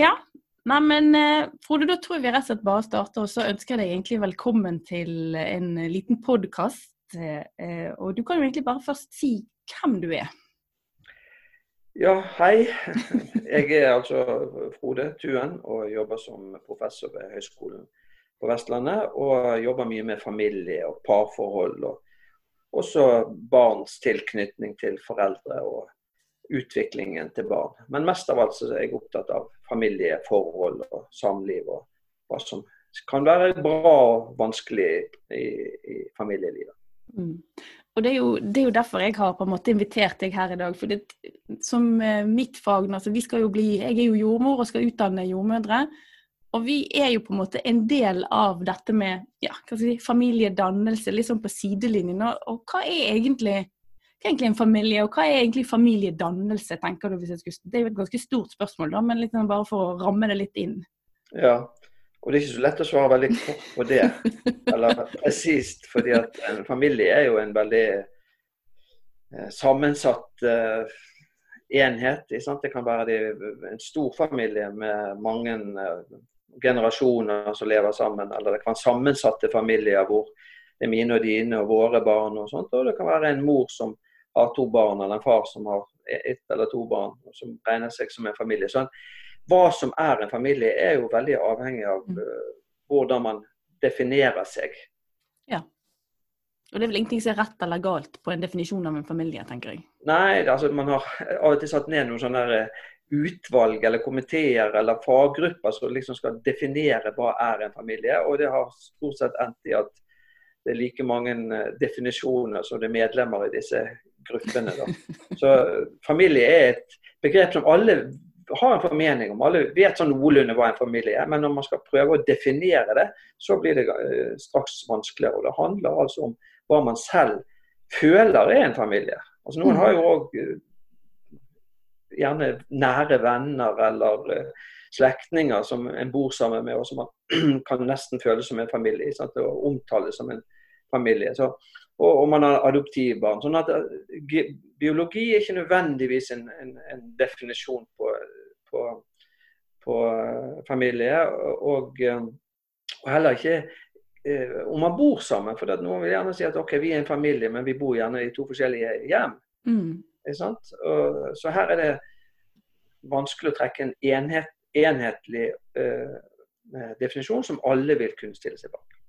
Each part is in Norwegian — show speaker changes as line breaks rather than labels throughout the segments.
Ja, Nei, men eh, Frode, da tror jeg vi rett og slett bare starter. Og så ønsker jeg deg egentlig velkommen til en liten podkast. Eh, og du kan jo egentlig bare først si hvem du er.
Ja, hei. Jeg er altså Frode Tuen og jobber som professor ved Høgskolen på Vestlandet. Og jobber mye med familie og parforhold, og også barns tilknytning til foreldre og utviklingen til barn. Men mest av alt så er jeg opptatt av familieforhold og samliv, og hva som kan være bra og vanskelig i, i familielivet. Mm.
Og det er, jo, det er, jo, derfor jeg har på en måte invitert deg her i dag. for det, Som eh, mitt fag altså vi skal jo bli, Jeg er jo jordmor og skal utdanne jordmødre. Og vi er jo på en måte en del av dette med ja, si, familiedannelse, sånn på sidelinjen. Og, og hva er egentlig egentlig en familie, og hva er egentlig familiedannelse, tenker du? hvis jeg skulle... Det er jo et ganske stort spørsmål, da, men liksom bare for å ramme det litt inn.
Ja, og det er ikke så lett å svare veldig kort på det, eller presist. fordi at en familie er jo en veldig eh, sammensatt eh, enhet. Det kan være en stor familie med mange eh, generasjoner som lever sammen. Eller det kan være sammensatte familier hvor det er mine og dine og våre barn. Og sånt, og det kan være en mor som har to barn, eller en far som har ett eller to barn, som regner seg som en familie. Sånn, hva som er en familie, er jo veldig avhengig av uh, hvordan man definerer seg.
Ja. Og det er vel ingenting som er rett eller galt på en definisjon av en familie, tenker jeg.
Nei, altså man har av og til satt ned noen sånne der, utvalg eller komiteer eller faggrupper som liksom skal definere hva er en familie. Og det har stort sett endt i at det er like mange eh, definisjoner som det er medlemmer i disse gruppene. Da. Så familie er et begrep som alle har en formening om. Alle vet sånn noenlunde hva en familie er. Men når man skal prøve å definere det, så blir det eh, straks vanskeligere. Og det handler altså om hva man selv føler er en familie. Altså Noen har jo òg eh, gjerne nære venner eller slektninger som en bor sammen med, og som man kan nesten føle som en familie. Sant? Og omtale som en familie. Så og, og man har adoptivbarn. Sånn at eh, biologi er ikke nødvendigvis en, en, en definisjon på, på, på, eh, familie. Og, eh, og heller ikke om man bor sammen. For noen vil gjerne si at ok, vi er en familie, men vi bor gjerne i to forskjellige hjem. Mm. Og, så her er det vanskelig å trekke en enhet, enhetlig uh, definisjon som alle vil kunne stille seg bak.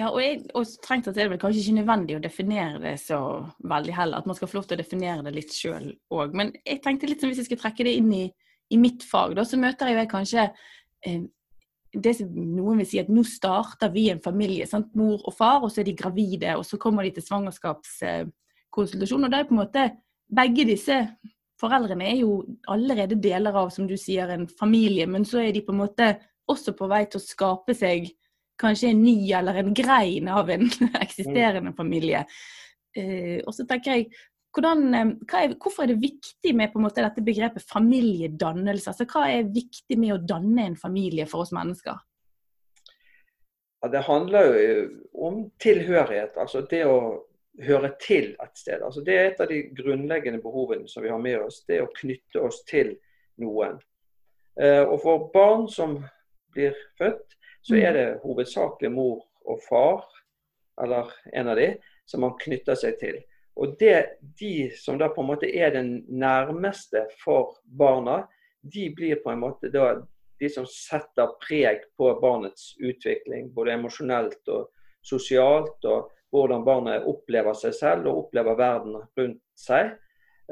Ja, og, jeg, og strengt tatt er det vel kanskje ikke nødvendig å definere det så veldig heller. At man skal få lov til å definere det litt sjøl òg. Men jeg tenkte litt som hvis jeg skal trekke det inn i, i mitt fag, da, så møter jeg kanskje eh, det som noen vil si at nå starter vi en familie. Sant? Mor og far, og så er de gravide, og så kommer de til svangerskapskonsultasjon. Og da er på en måte begge disse foreldrene er jo allerede deler av, som du sier, en familie, men så er de på en måte også på vei til å skape seg kanskje en ny eller en grein av en eksisterende familie. Uh, og så tenker jeg, hvordan, eh, er, Hvorfor er det viktig med på en måte dette begrepet familiedannelse? Altså, hva er viktig med å danne en familie for oss mennesker?
Ja, det handler jo om tilhørighet. altså Det å høre til et sted. Altså det er et av de grunnleggende behovene som vi har med oss. Det å knytte oss til noen. Uh, og for barn som blir født, så er mm. det hovedsakelig mor og far, eller en av de, som man knytter seg til. Og det, De som da på en måte er den nærmeste for barna, de blir på en måte da de som setter preg på barnets utvikling, både emosjonelt og sosialt, og hvordan barnet opplever seg selv og opplever verden rundt seg.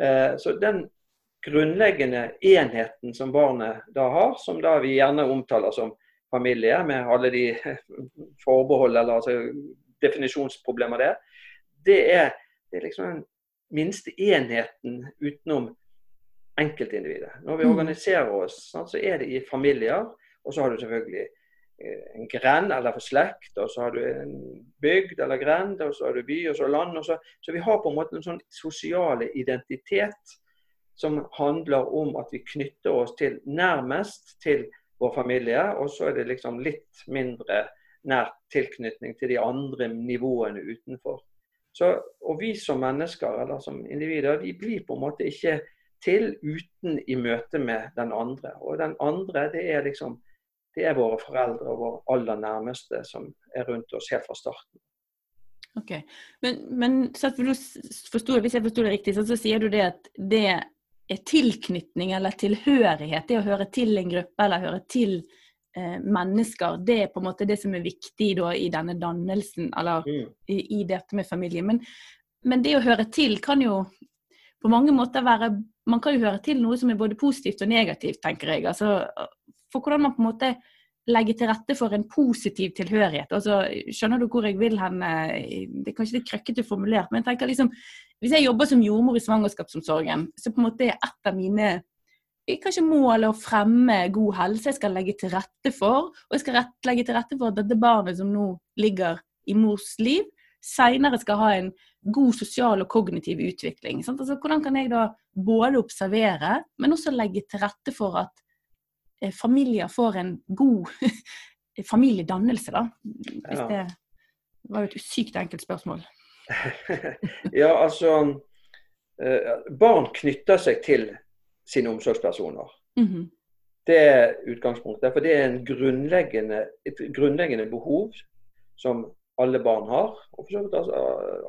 Eh, så den grunnleggende enheten som barnet da har, som da vi gjerne omtaler som familie, med alle de forbehold eller altså, definisjonsproblemer der, det er, det er liksom den minste enheten utenom enkeltindividet. Når vi mm. organiserer oss, så er det i familier. Og så har du selvfølgelig eh, en grend eller for slekt, og så har du en bygd eller grend, og så har du by og så land. Og så, så vi har på en måte en sånn sosiale identitet som handler om at vi knytter oss til nærmest til vår familie. Og så er det liksom litt mindre nær tilknytning til de andre nivåene utenfor. Så, og vi som mennesker eller som individer vi blir på en måte ikke til uten i møte med den andre. Og den andre, det er liksom det er våre foreldre og våre aller nærmeste som er rundt oss helt fra starten.
Ok, Men, men hvis jeg forsto det riktig, så, så sier du det at det tilknytning eller tilhørighet, det å høre til en gruppe eller høre til eh, mennesker, det er på en måte det som er viktig da, i denne dannelsen, eller mm. i, i, dette med familie. Men, men, det å høre til kan jo på mange måter være Man kan jo høre til noe som er både positivt og negativt, tenker jeg. Altså, for hvordan man på en måte legger til rette for en positiv tilhørighet. Altså, skjønner du hvor jeg vil hen? Det er kanskje litt krøkkete formulert, men jeg tenker liksom Hvis jeg jobber som jordmor i svangerskapsomsorgen, så på en måte er et av mine kanskje målet å fremme god helse. Jeg skal legge til rette for, og jeg skal rett, legge til rette for at dette barnet som nå ligger i mors liv, seinere skal ha en god sosial og kognitiv utvikling. Altså, hvordan kan jeg da både observere, men også legge til rette for at Eh, familier får en god familiedannelse, da? Hvis det var jo et sykt enkelt spørsmål.
ja, altså eh, Barn knytter seg til sine omsorgspersoner. Mm -hmm. Det er utgangspunktet. For det er grunnleggende, et grunnleggende behov som alle barn har. Og for så vidt altså,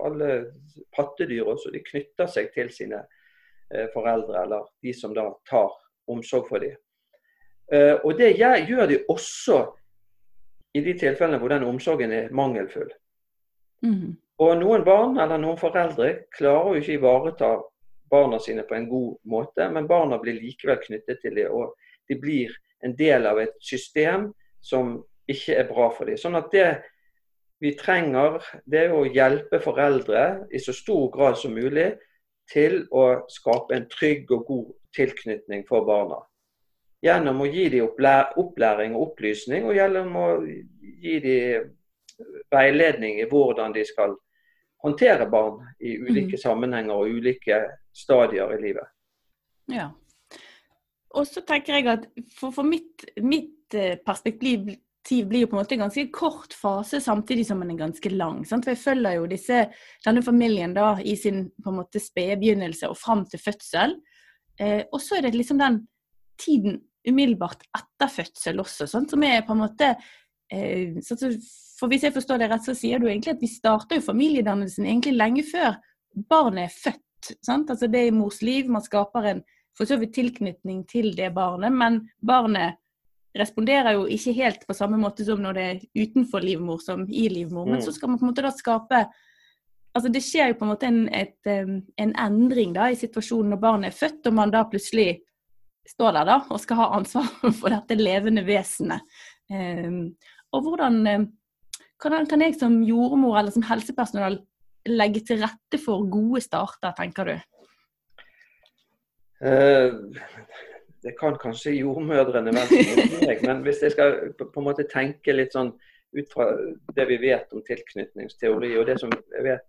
alle pattedyr også. De knytter seg til sine eh, foreldre, eller de som da tar omsorg for dem. Eh, og det gjør de også i de tilfellene hvor den omsorgen er mangelfull. Mm. Og noen barn eller noen foreldre klarer jo ikke ivareta barna sine på en god måte, men barna blir likevel knyttet til det, og de blir en del av et system som ikke er bra for dem. Sånn at det vi trenger, det er å hjelpe foreldre i så stor grad som mulig til å skape en trygg og god tilknytning for barna gjennom å gi dem opplæring og opplysning, og gjennom å gi dem veiledning i hvordan de skal håndtere barn i ulike mm. sammenhenger og ulike stadier i livet.
Ja. Og så tenker jeg at for, for mitt, mitt, eh, perspektiv blir jo på en måte en ganske kort fase, samtidig som den er ganske lang. Sant? For jeg følger jo disse, denne familien da i sin på en måte spede begynnelse og fram til fødsel. Eh, og så er det liksom den tiden umiddelbart etter fødsel også, sånn, som er på en måte eh, For hvis jeg forstår det rett, så sier du egentlig at vi starter jo familiedannelsen egentlig lenge før barnet er født. Sant? Altså Det er i mors liv, man skaper en for så vidt tilknytning til det barnet, men barnet responderer jo ikke helt på samme måte som når det er utenfor livmor som i livmor. Men så mm. skal man på en måte da skape Altså Det skjer jo på en måte en, et, en endring da i situasjonen når barnet er født, og man da plutselig står der da og skal ha ansvaret for dette levende vesenet. Um, og hvordan um, kan, jeg som jordmor eller som helsepersonell legge til rette for gode starter, tenker du?
Uh, det kan kanskje jordmødrene vel men hvis jeg skal på, på en måte tenke litt sånn ut fra det vi vet om tilknytningsteori, og det som jeg vet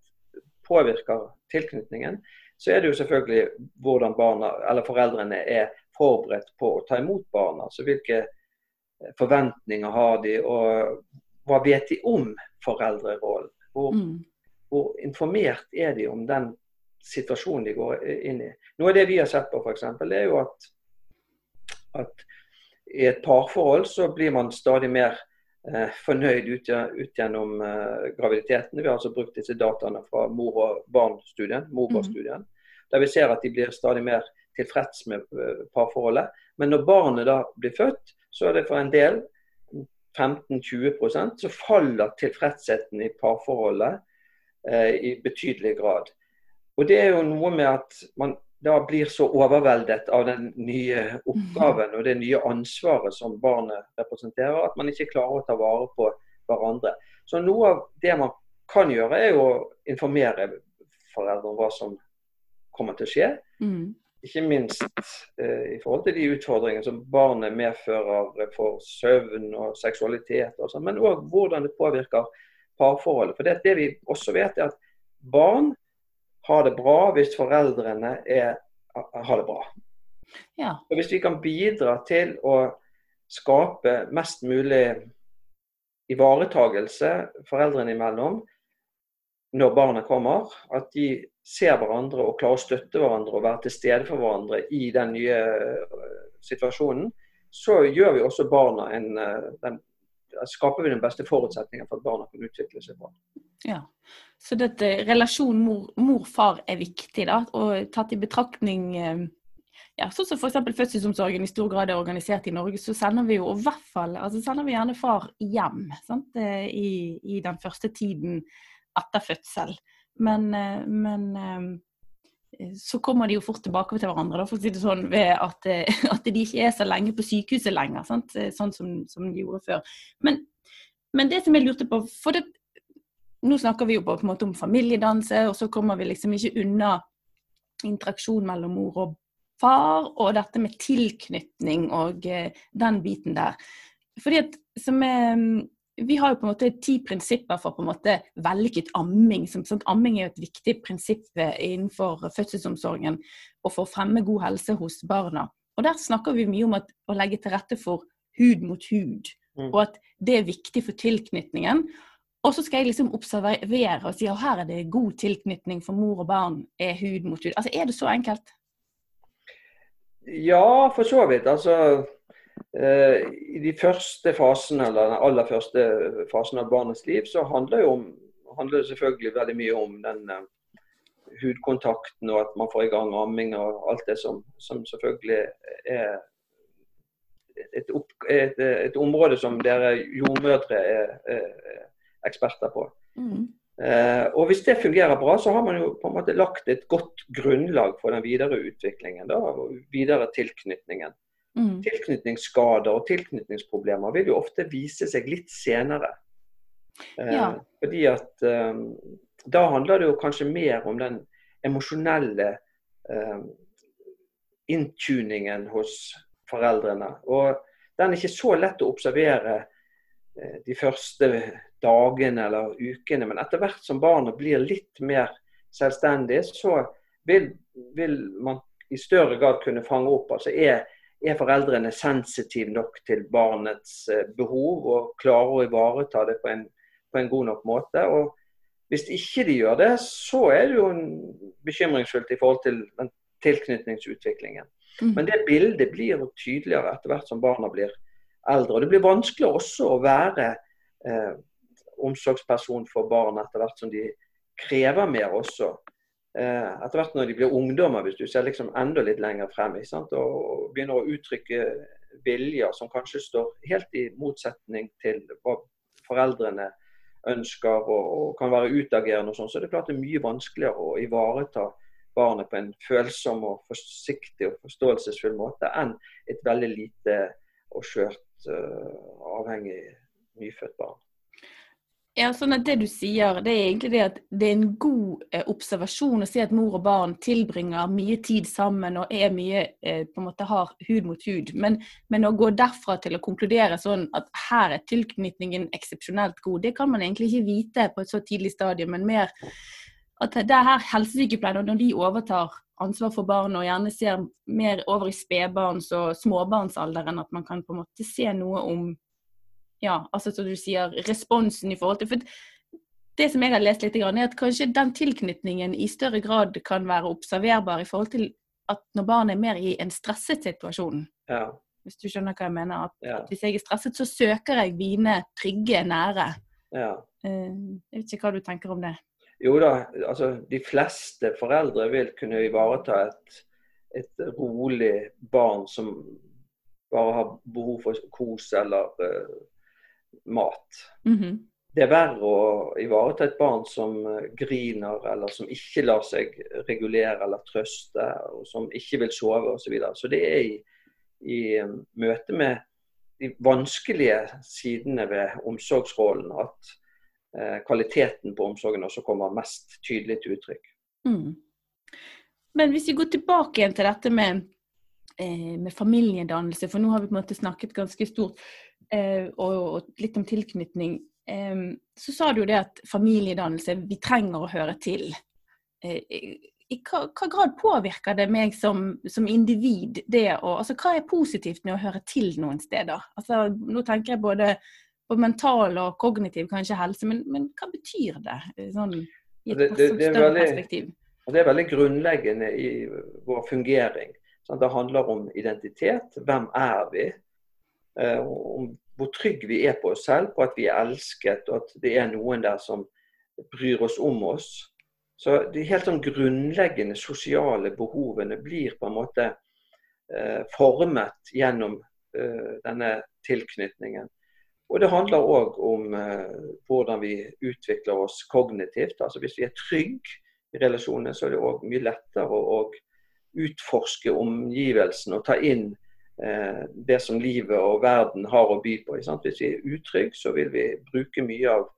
påvirker tilknytningen, så er det jo selvfølgelig hvordan barna eller foreldrene er forberedt på å ta imot barna. Så hvilke eh, forventninger har de, og hva vet de om foreldrerollen? Hvor, mm. hvor, informert er de om den situasjonen de går inn i? Noe av det vi har sett på, f.eks., er jo at, at i et parforhold så blir man stadig mer eh, fornøyd ut, ut gjennom eh, graviditeten. Vi har altså brukt disse dataene fra mor og barn-studien, morbarn-studien, mm. der vi ser at de blir stadig mer tilfreds med eh, parforholdet. Men når barnet da blir født, så er det for en del, 15-20% så faller tilfredsheten i parforholdet eh, i betydelig grad. Og Det er jo noe med at man da blir så overveldet av den nye oppgaven og det nye ansvaret som barnet representerer, at man ikke klarer å ta vare på hverandre. Så Noe av det man kan gjøre, er jo å informere foreldre om hva som kommer til å skje. Mm. Ikke minst eh, i forhold til de utfordringene som barnet medfører for søvn og seksualitet, og sånt, men òg hvordan det påvirker parforholdet. For det, det, vi også vet, er at barn har det bra hvis foreldrene er, har det bra. Ja. Og Hvis vi kan bidra til å skape mest mulig ivaretagelse foreldrene imellom når barnet kommer, at de ser hverandre og klarer å støtte hverandre og være til stede for hverandre i den nye uh, situasjonen, så gjør vi også barna en, uh, den, skaper vi den beste forutsetningen for at barna kan utvikle seg bra.
Ja, Så dette relasjonen mor-far er viktig, da, og tatt i betraktning ja, sånn som f.eks. fødselsomsorgen i stor grad er organisert i Norge, så sender vi jo i hvert fall, altså sender vi gjerne far hjem sant? I, i den første tiden etter fødsel. Men, eh, men eh, så kommer de jo fort tilbake til hverandre, da, for å si det sånn, ved at, eh, at, de ikke er så lenge på sykehuset lenger. Sant? Sånn som, som, de gjorde før. Men, men, det som jeg lurte på for det, Nå snakker vi jo på en måte om familiedanse, og så kommer vi liksom ikke unna interaksjon mellom mor og far, og dette med tilknytning og den biten der. Fordi at som er vi har jo på en måte ti prinsipper for på en måte vellykket amming. Som, sånn, amming er jo et viktig prinsipp eh, innenfor fødselsomsorgen og for å fremme god helse hos barna. Og Der snakker vi mye om at, å legge til rette for hud mot hud, mm. og at det er viktig for tilknytningen. Og så skal jeg liksom observere og si at her er det god tilknytning for mor og barn er hud mot hud. Altså Er det så enkelt?
Ja, for så vidt. Altså I de første fasene, eller den aller første fasen av barnets liv, så handler, om, handler det selvfølgelig veldig mye om den uh, hudkontakten og at man får i gang amming og alt det som, som selvfølgelig er et, opp, et, et, område som dere jordmødre er, er eksperter på. Mm. Eh, og Hvis det fungerer bra, så har man jo på en måte lagt et godt grunnlag for den videre utviklingen. Da, og videre tilknytningen. Mm. Tilknytningsskader og tilknytningsproblemer vil jo ofte vise seg litt senere. Eh, fordi at eh, da handler det jo kanskje mer om den emosjonelle eh, inntuningen hos foreldrene. Og den er ikke så lett å observere eh, de første dagene eller ukene, men etter hvert som barnet blir litt mer selvstendig, så vil, vil man i større grad kunne fange opp. altså er er foreldrene sensitive nok til barnets eh, behov og klarer å ivareta det på en, på en, god nok måte. Og Hvis ikke de gjør det, så er det jo bekymringsfullt i forhold til den tilknytningsutviklingen. Mm. Men det bildet blir tydeligere etter hvert som barna blir eldre. Og Det blir vanskeligere også å være eh, omsorgsperson for barn etter hvert som de krever mer også. Eh, etter hvert når de blir ungdommer, hvis du ser liksom enda litt lenger frem, og begynner å uttrykke viljer som kanskje står helt i motsetning til hva foreldrene ønsker og, og kan være utagerende, og sånn, så er det klart det er mye vanskeligere å ivareta barnet på en følsom og forsiktig og forståelsesfull måte enn et veldig lite og skjørt uh, avhengig nyfødt barn.
Ja, sånn at Det du sier, det er egentlig det at det er en god eh, observasjon å se at mor og barn tilbringer mye tid sammen og er mye eh, på en måte har hud mot hud. Men, men, å gå derfra til å konkludere sånn at her er tilknytningen eksepsjonelt god, det kan man egentlig ikke vite på et så tidlig stadium. Men mer at det er her helsesykepleierne, når de overtar ansvar for barn og gjerne ser mer over i spedbarns- og småbarnsalderen, at man kan på en måte se noe om ja, altså som du sier, responsen i forhold til For det som jeg har lest litt, er at kanskje den tilknytningen i større grad kan være observerbar i forhold til at når barnet er mer i en stresset situasjon.
Ja.
Hvis du skjønner hva jeg mener. At, ja. at hvis jeg er stresset, så søker jeg mine trygge, nære.
Ja.
Eh, jeg vet ikke hva du tenker om det?
Jo da, altså de fleste foreldre vil kunne ivareta et, et rolig barn som bare har behov for kos eller uh, mat.
Mm -hmm.
Det er verre å ivareta et barn som eh, griner, eller som ikke lar seg regulere eller trøste, og som ikke vil sove osv. Så, videre. så det er i, i eh, møte med de vanskelige sidene ved omsorgsrollen at eh, kvaliteten på omsorgen også kommer mest tydelig til uttrykk.
Mm. Men hvis vi går tilbake igjen til dette med, med familiedannelse, for nå har vi på en måte snakket ganske stort Eh, og, litt om tilknytning, så sa du jo det at familiedannelse, vi trenger å høre til. Eh, I hva, hva grad påvirker det meg som, som individ? det å, altså Hva er positivt med å høre til noen steder? Altså, nå tenker jeg både på mental og kognitiv kanskje helse, men, men hva betyr det? Sånn, i et det, det, det større veldig,
Det er veldig grunnleggende i vår fungering. Sånn, det handler om identitet. Hvem er vi? Eh, om hvor trygg vi er på oss selv, på at vi er elsket, og at det er noen der som bryr oss om oss. Så de helt sånn grunnleggende sosiale behovene blir på en måte eh, formet gjennom eh, denne tilknytningen. Og det handler òg om eh, hvordan vi utvikler oss kognitivt. Altså Hvis vi er trygge i relasjonene, så er det òg mye lettere å utforske omgivelsene og ta inn Eh, det som livet og verden har å by på. Hvis vi er utrygge, så vil vi bruke mye av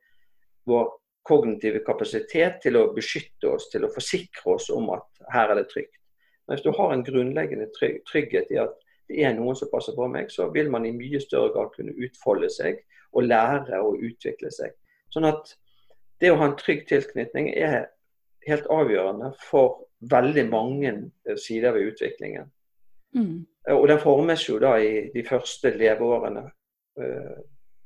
vår kognitive kapasitet til å beskytte oss, til å forsikre oss om at her er det trygt. Men hvis du har en grunnleggende trygghet i at det er noen som passer på meg, så vil man i mye større grad kunne utfolde seg og lære å utvikle seg. Sånn at det å ha en trygg tilknytning er helt avgjørende for veldig mange sider ved utviklingen. Mm. Og den formes jo da i de første leveårene eh,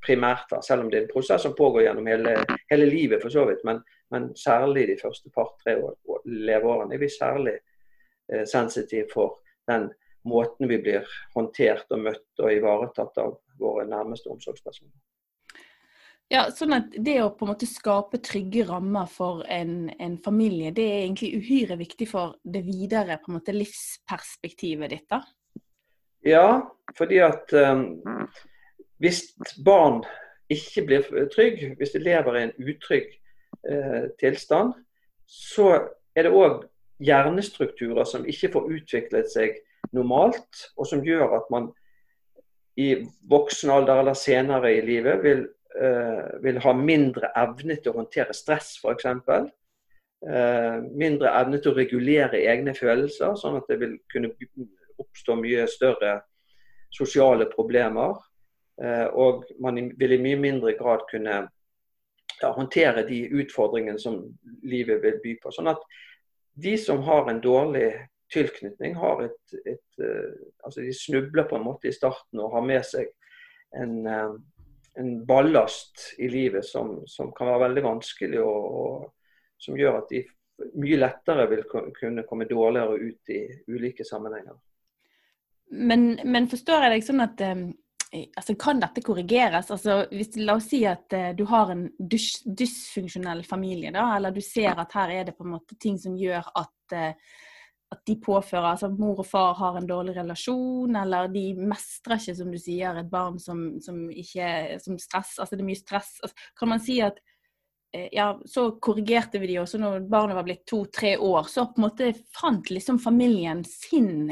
primært, da, selv om det er en prosess som pågår gjennom hele, hele livet for så vidt. Men, men særlig de første par-tre leveårene er vi særlig eh, sensitive for den måten vi blir håndtert og møtt og ivaretatt av våre nærmeste omsorgspersoner.
Ja, sånn at Det å på en måte skape trygge rammer for en, en, familie, det er egentlig uhyre viktig for det videre på en måte livsperspektivet ditt? da?
Ja, fordi at um, hvis barn ikke blir trygge, hvis de lever i en utrygg uh, tilstand, så er det òg hjernestrukturer som ikke får utviklet seg normalt, og som gjør at man i voksen alder eller senere i livet vil, vil ha mindre evne til å håndtere stress, f.eks. Eh, mindre evne til å regulere egne følelser, sånn at det vil kunne oppstå mye større sosiale problemer. Eh, og man vil i mye mindre grad kunne ja, håndtere de utfordringene som livet vil by på. Sånn at de som har en dårlig tilknytning, har et, et altså de snubler på en måte i starten og har med seg en, en ballast i livet som, som, kan være veldig vanskelig, og, og som gjør at de mye lettere vil kunne komme dårligere ut i ulike sammenhenger.
Men, men, forstår jeg deg sånn at eh, altså, Kan dette korrigeres? Altså, hvis, la oss si at eh, du har en dys dysfunksjonell familie, da, eller du ser at her er det på en måte ting som gjør at, uh, at de påfører altså Mor og far har en dårlig relasjon, eller de mestrer ikke, som du sier, et barn som, som ikke som stress, altså det er mye stress. Altså, kan man si at uh, ja, så korrigerte vi de også når barnet var blitt to-tre år. Så på en måte fant liksom familien sin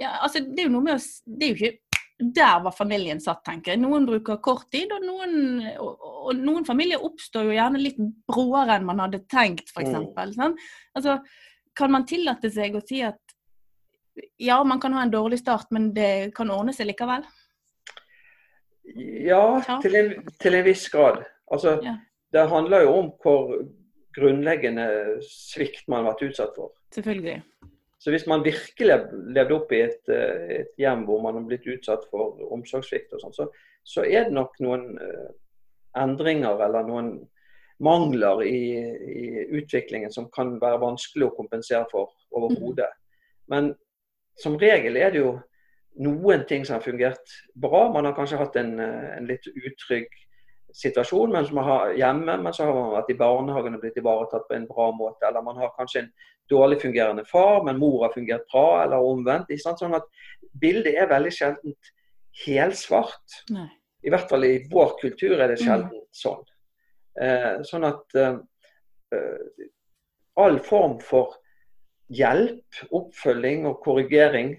ja, altså, det er jo noe med å Det er jo ikke der var familien satt, tenker jeg. Noen bruker kort tid, og noen, og, og noen familier oppstår jo gjerne litt bråere enn man hadde tenkt, f.eks. Mm. Sånn? Altså, kan man tillate seg å si at ja, man kan ha en dårlig start, men det kan ordne seg likevel?
Ja, til en, til en viss grad. Altså, ja. Det handler jo om hvor grunnleggende svikt man har vært utsatt for.
Selvfølgelig.
Så hvis man virkelig levde opp i et, eh, et hjem hvor man har blitt utsatt for omsorgssvikt, og sånn, så, så, er det nok noen uh, endringer eller noen mangler i, i, utviklingen som kan være vanskelig å kompensere for overhodet. Men som regel er det jo noen ting som har fungert bra. Man har kanskje hatt en, eh, en litt utrygg situasjon mens man har hjemme, men så har man vært i barnehagen og blitt ivaretatt på en bra måte. Eller man har kanskje en dårlig fungerende far, men mor har fungert bra, eller omvendt. Sånn at bildet er veldig sjelden helsvart. Nei. I hvert fall i vår kultur er det mm. sjelden mm. sånn. Eh, sånn at eh, eh, all form for hjelp, oppfølging og korrigering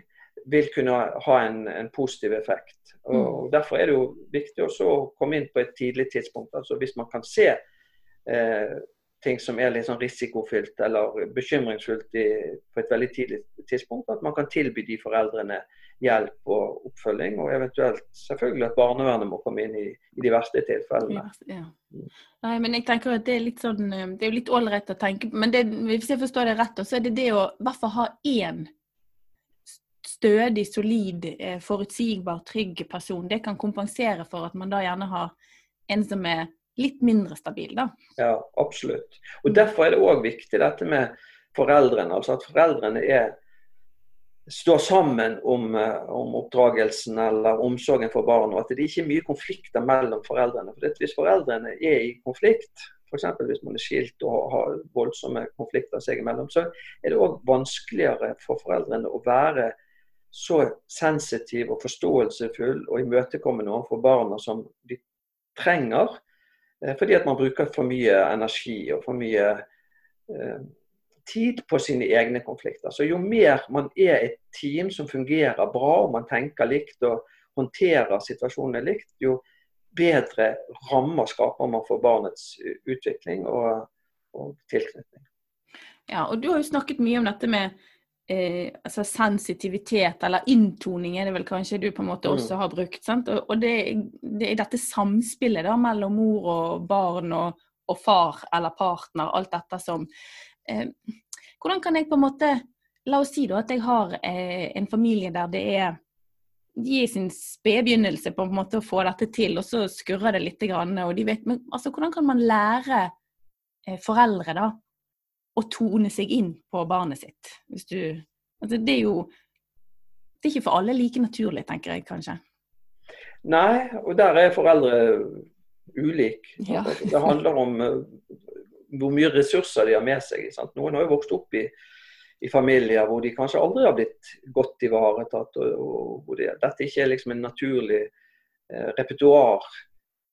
vil kunne ha en, en positiv effekt. Og, mm. Derfor er det jo viktig å komme inn på et tidlig tidspunkt. altså Hvis man kan se eh, ting som er litt sånn risikofylt eller bekymringsfullt i, på et veldig tidlig tidspunkt, at man kan tilby de foreldrene hjelp og oppfølging. Og eventuelt selvfølgelig at barnevernet må komme inn i, i de verste tilfellene. Ja.
Nei, men jeg tenker at Det er litt sånn, eh, det er jo litt ålreit å tenke Men det, hvis jeg forstår det rett, så er det det å i hvert fall ha én stødig, solid, eh, forutsigbar, trygg person. Det kan kompensere for at man da gjerne har en som er litt mindre stabil, da.
Ja, absolutt. Og Derfor er det òg viktig dette med foreldrene. Altså at foreldrene er, står sammen om, eh, om, oppdragelsen eller omsorgen for barn, og at det ikke er mye konflikter mellom foreldrene. For Hvis foreldrene er i konflikt, f.eks. hvis man er skilt og har voldsomme konflikter seg imellom, så er det òg vanskeligere for foreldrene å være så sensitiv og forståelsesfull og imøtekommende overfor barna som de trenger. Eh, fordi at man bruker for mye energi og for mye eh, tid på sine egne konflikter. Så jo mer man er et team som fungerer bra, og man tenker likt og håndterer situasjonene likt, jo bedre rammer skaper man for barnets utvikling og, og tilknytning.
Ja, og Du har jo snakket mye om dette med eh, altså sensitivitet, eller inntoning er det vel kanskje du på en måte mm. også har brukt. sant? Og, og det, det, er dette samspillet da mellom mor og barn og, og far eller partner, alt dette som Hvordan kan jeg på en måte La oss si da at jeg har eh, en familie der det er de i sin spedbegynnelse på en måte å få dette til, og så skurrer det litt. og de vet, men altså, Hvordan kan man lære eh, foreldre da, å tone seg inn på barnet sitt. Hvis du, altså det er jo det er ikke for alle like naturlig, tenker jeg kanskje.
Nei, og der er foreldre ulike. Ja. Det handler om hvor mye ressurser de har med seg. Sant? Noen har jo vokst opp i, i, familier hvor de kanskje aldri har blitt godt ivaretatt. og, og hvor de, Dette ikke er liksom en naturlig eh, repertoar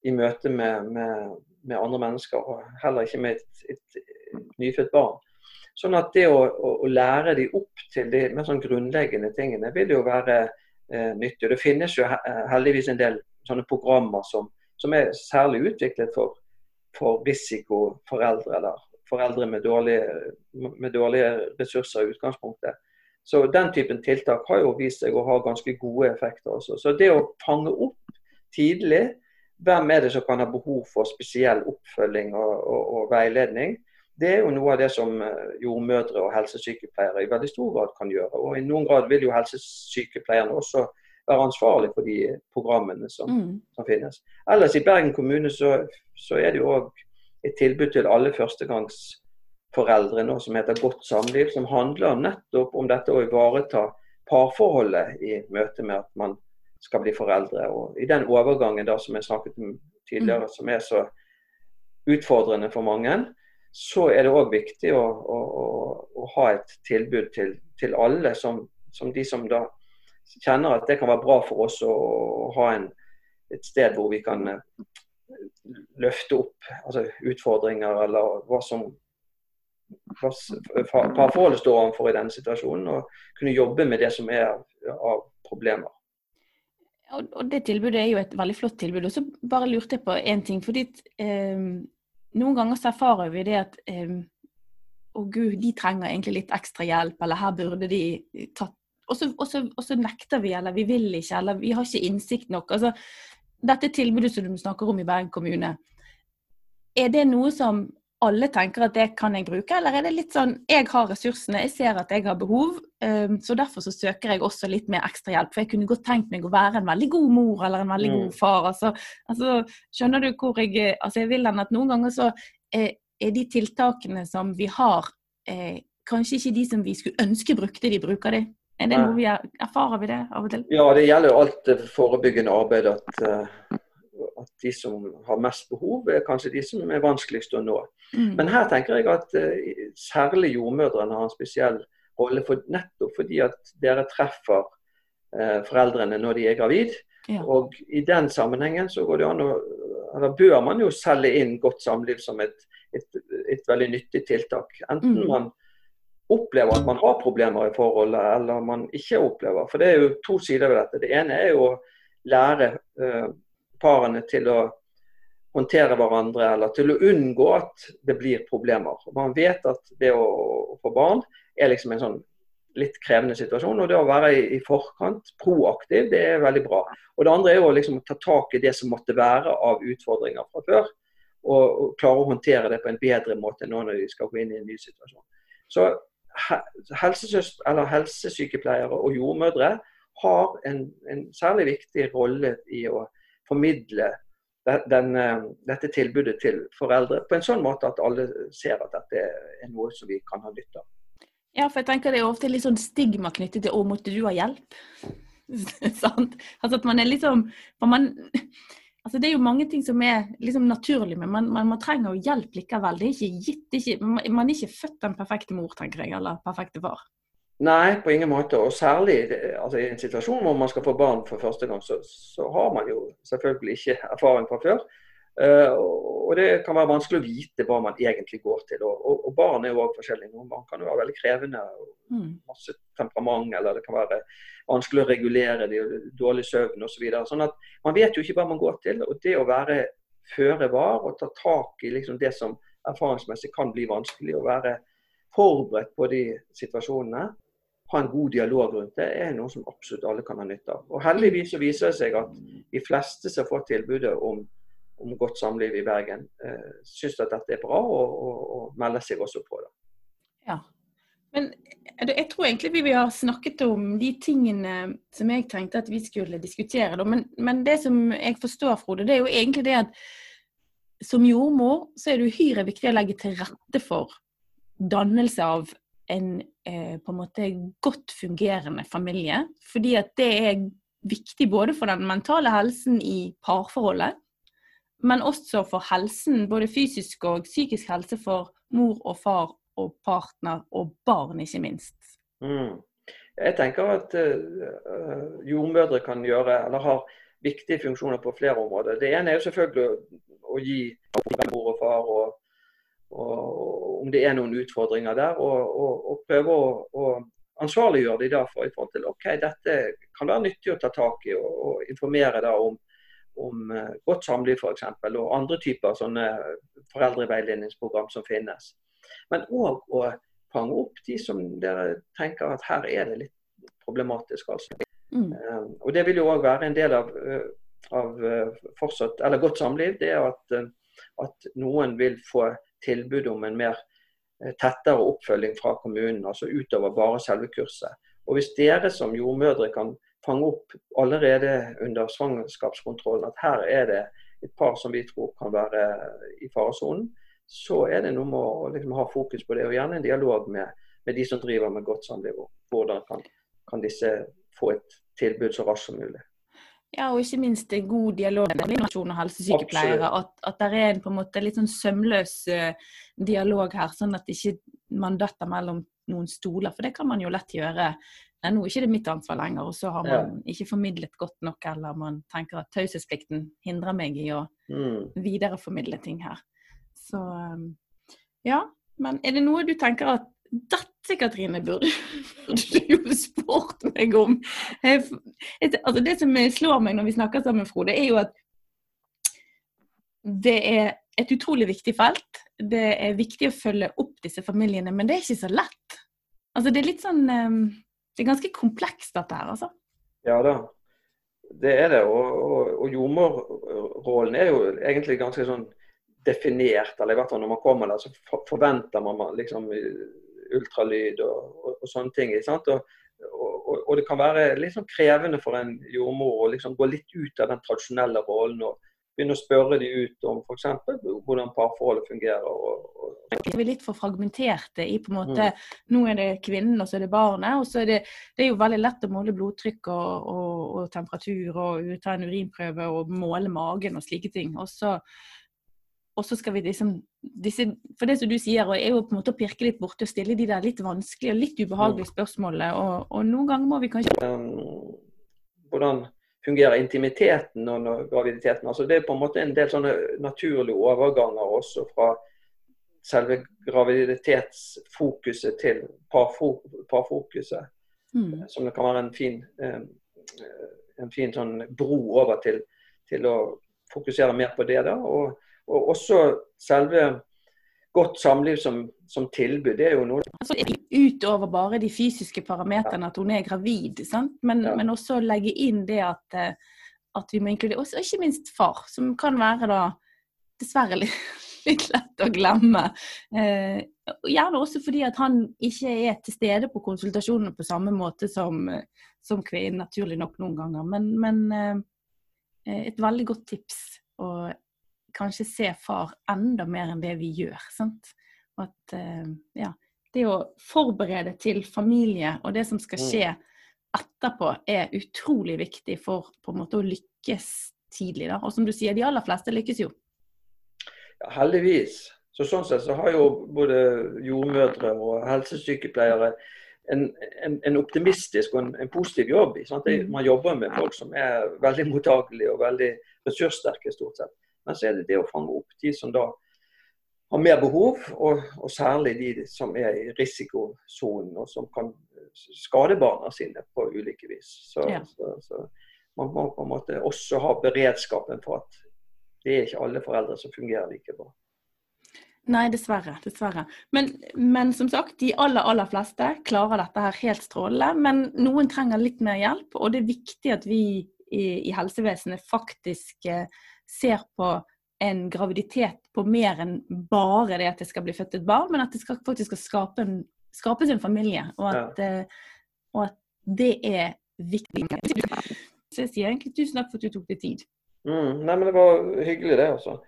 i møte med, med, med, andre mennesker, og heller ikke med et, et nyfødt barn. Sånn at det å, å, å lære de opp til de mer sånn grunnleggende tingene vil jo være eh, nyttig. Det finnes jo heldigvis en del sånne programmer som, som er særlig utviklet for, for risikoforeldre, eller foreldre med dårlige, med dårlige ressurser i utgangspunktet. Så Den typen tiltak har jo vist seg å ha ganske gode effekter også. Så det å fange opp tidlig hvem er det som kan ha behov for spesiell oppfølging og, og, og veiledning, det er jo noe av det som eh, jordmødre og helsesykepleiere i veldig stor grad kan gjøre. Og i noen grad vil jo helsesykepleierne også være ansvarlig for de programmene som, mm. som finnes. Ellers i Bergen kommune så, så er det jo òg et tilbud til alle førstegangsforeldre nå som heter Godt samliv, som handler nettopp om dette å ivareta parforholdet i møte med at man skal bli foreldre. Og I den overgangen da som jeg snakket om tidligere, mm. som er så utfordrende for mange, så er det òg viktig å, å, å, ha et tilbud til, til alle, som, som, de som da kjenner at det kan være bra for oss å, å ha en, et sted hvor vi kan eh, løfte opp altså utfordringer eller hva som hva parforholdet står overfor i denne situasjonen, og kunne jobbe med det som er av problemer.
Og Det tilbudet er jo et veldig flott tilbud. Og så bare lurte jeg på én ting. fordi eh, noen ganger så erfarer vi det at eh, å gud, de trenger egentlig litt ekstra hjelp, eller her burde de tatt og så, nekter vi, eller vi vil ikke, eller vi har ikke innsikt nok. Altså, dette tilbudet som du snakker om i Bergen kommune, er det noe som alle tenker at det kan jeg bruke, eller er det litt sånn jeg har ressursene, jeg ser at jeg har behov, um, så derfor så søker jeg også litt mer ekstra hjelp. For jeg kunne godt tenkt meg å være en veldig god mor eller en veldig mm. god far. Altså, altså, skjønner du hvor jeg Altså jeg vil den at noen ganger så er, er de tiltakene som vi har, eh, kanskje ikke de som vi skulle ønske brukte, de bruker de. Er det noe vi er, erfarer vi det av og til?
Ja, det gjelder jo alt forebyggende arbeidet. At, uh, at de som har mest behov, er kanskje de som er vanskeligst å nå. Mm. Men her tenker jeg at uh, særlig jordmødrene har en spesiell rolle, for, nettopp fordi at dere treffer uh, foreldrene når de er gravid. Ja. Og i den sammenhengen så går det an å eller bør man jo selge inn godt samliv som et, et, et veldig nyttig tiltak. Enten mm. man opplever at man har problemer i forholdet, eller man ikke opplever. For det er jo to sider ved dette. Det ene er jo å lære uh, parene til å håndtere hverandre, eller til å unngå at det blir problemer. Man vet at det å, få barn er liksom en sånn litt krevende situasjon. Og det å være i, forkant, proaktiv, det er veldig bra. Og det andre er jo liksom å ta tak i det som måtte være av utfordringer fra før. Og, og klare å håndtere det på en bedre måte nå når de skal gå inn i en ny situasjon. Så helsesykepleiere og jordmødre har en, en særlig viktig rolle i å formidle den, eh, dette tilbudet til foreldre på en sånn måte at alle ser at dette er noe som vi kan ha nytte av.
Ja, for jeg tenker det er ofte litt sånn stigma knyttet til 'å, måtte du ha hjelp'? Sant? Altså at man er liksom man, altså Det er jo mange ting som er liksom naturlig, men man, man, man trenger jo hjelp likevel. Det er ikke gitt. Det er ikke, man er ikke født den perfekte mor, tenker jeg, eller perfekte far.
Nei, på ingen måte. Og særlig altså, i en situasjon hvor man skal få barn for første gang, så, så har man jo selvfølgelig ikke erfaring fra før. Uh, og det kan være vanskelig å vite hva man egentlig går til. Og, og, barn er jo også forskjellige. Noen barn kan jo være veldig krevende, mm. masse temperament, eller det kan være vanskelig å regulere de, dårlig søvn osv. Så sånn at man vet jo ikke hva man går til. Og det å være føre var og ta tak i liksom det som erfaringsmessig kan bli vanskelig, å være forberedt på de situasjonene, ha en god dialog rundt det, er noe som absolutt alle kan ha nytte av. Og Heldigvis så viser det seg at de fleste som får tilbudet om om godt samliv i Bergen, eh, syns at dette er bra, og, og, og melder seg også på det.
Ja. Men jeg tror egentlig vi har snakket om de tingene som jeg tenkte at vi skulle diskutere. Men, men, det som jeg forstår, Frode, det er jo egentlig det at som jordmor så er det uhyre viktig å legge til rette for dannelse av en eh, på en måte godt fungerende familie. Fordi at det er viktig både for den mentale helsen i parforholdet, men også for helsen, både fysisk og psykisk helse for mor og far og partner og barn, ikke minst.
Mm. Jeg tenker at uh, jordmødre kan gjøre, eller har viktige funksjoner på flere områder. Det ene er jo selvfølgelig å, gi mor og far og, og, om det er noen utfordringer der, og, og prøve å, å ansvarliggjøre de for i forhold til ok, dette kan være nyttig å ta tak i og, informere da om om eh, godt samliv f.eks. Og andre typer sånne foreldreveiledningsprogram som finnes. Men òg å fange opp de som dere tenker at her er det litt problematisk. altså. Mm. Uh, og Det vil jo òg være en del av, uh, av fortsatt, eller godt samliv. Det er at, at, noen vil få tilbud om en mer tettere oppfølging fra kommunen, altså utover bare selve kurset. Og Hvis dere som jordmødre kan fange opp allerede under svangerskapskontrollen at her er det et par som vi tror kan være i faresonen, så er det noe med å liksom ha fokus på det. Og gjerne en dialog med, med de som driver med godt samliv. og Hvordan kan, kan disse få et tilbud så raskt som mulig.
Ja, og ikke minst en god dialog med Nasjon og helsesykepleiere. At, at det er en på en måte litt sånn sømløs uh, dialog her, sånn at ikke man detter mellom noen stoler. For det kan man jo lett gjøre Nei, nå er ikke det mitt ansvar lenger, og så har man ja. ikke formidlet godt nok, eller man tenker at taushetsplikten hindrer meg i å mm. videreformidle ting her. Så um, ja. Men er det noe du tenker at dette, Katrine, burde, burde du jo spurt meg om? Jeg, altså det som slår meg når vi snakker sammen, Frode, er jo at det er et utrolig viktig felt. Det er viktig å følge opp disse familiene, men det er ikke så lett. Altså det er litt sånn um, det er ganske komplekst, dette her, altså.
Ja da, det er det. Og, og, og jordmorrollen er jo egentlig ganske sånn definert. Eller i hvert fall når man kommer der, så forventer man liksom ultralyd og, og, og sånne ting. Og, og, det kan være litt sånn krevende for en jordmor å liksom gå litt ut av den tradisjonelle rollen. og begynne å spørre de ut om f.eks. hvordan parforholdet fungerer. Og, og,
Vi er litt for fragmenterte i på en måte mm. Nå er det kvinnen, og så er det barnet. og så er det, det er jo veldig lett å måle blodtrykk og, og, og temperatur og ta en urinprøve og måle magen og slike ting. Og så, og så skal vi liksom disse, For det som du sier, er jo på en måte å pirke litt borte og stille de der litt vanskelige og litt ubehagelige mm. spørsmålene. Og, og noen ganger må vi kanskje
um, Hvordan fungerer intimiteten under graviditeten. Altså det er på en måte en del sånne naturlige overganger også fra selve graviditetsfokuset til parfokuset. Mm. Som det kan være en fin, en fin sånn bro over til, til å fokusere mer på det. og, og også selve godt samliv som, som, tilbud, det er jo noe
altså, Utover bare de fysiske parameterne, at hun er gravid, men, ja. men, også legge inn det at, eh, at vi må inkludere Og ikke minst far, som kan være da dessverre litt, litt lett å glemme. Eh, gjerne også fordi at han ikke er til stede på konsultasjonene på samme måte som, som kvinnen, naturlig nok noen ganger. Men, men eh, et veldig godt tips. Og kanskje se far enda mer enn det vi gjør. Sant? At, uh, ja, det å forberede til familie og det som skal
Mm.
skje etterpå, er utrolig viktig for på en måte å lykkes tidlig. Da. Og som du sier, de aller fleste lykkes jo.
Ja, heldigvis. Så sånn sett så har jo både jordmødre og helsesykepleiere en, en, en optimistisk og en, en positiv jobb.
Mm.
man jobber med folk som er veldig mottagelige og veldig ressurssterke stort sett. Men så er det det å fange opp de som da har mer behov, og, og særlig de som er i risikosonen og som kan skade barna sine på ulike vis. Så,
Ja.
så, så man må på en måte også ha beredskapen for at det er ikke alle foreldre som fungerer like bra.
Nei, dessverre. dessverre. Men, men som sagt, de aller, aller fleste klarer dette her helt strålende. Men noen trenger litt mer hjelp, og det er viktig at vi i, i helsevesenet faktisk eh, ser på en graviditet på mer enn bare det at det skal bli født et barn, men at det skal, faktisk skal skape en, skapes en familie. Og at, eh, og at det er viktig. Så jeg sier egentlig tusen takk for at du tok deg tid.
Mm, nei, men Det var hyggelig, det. altså.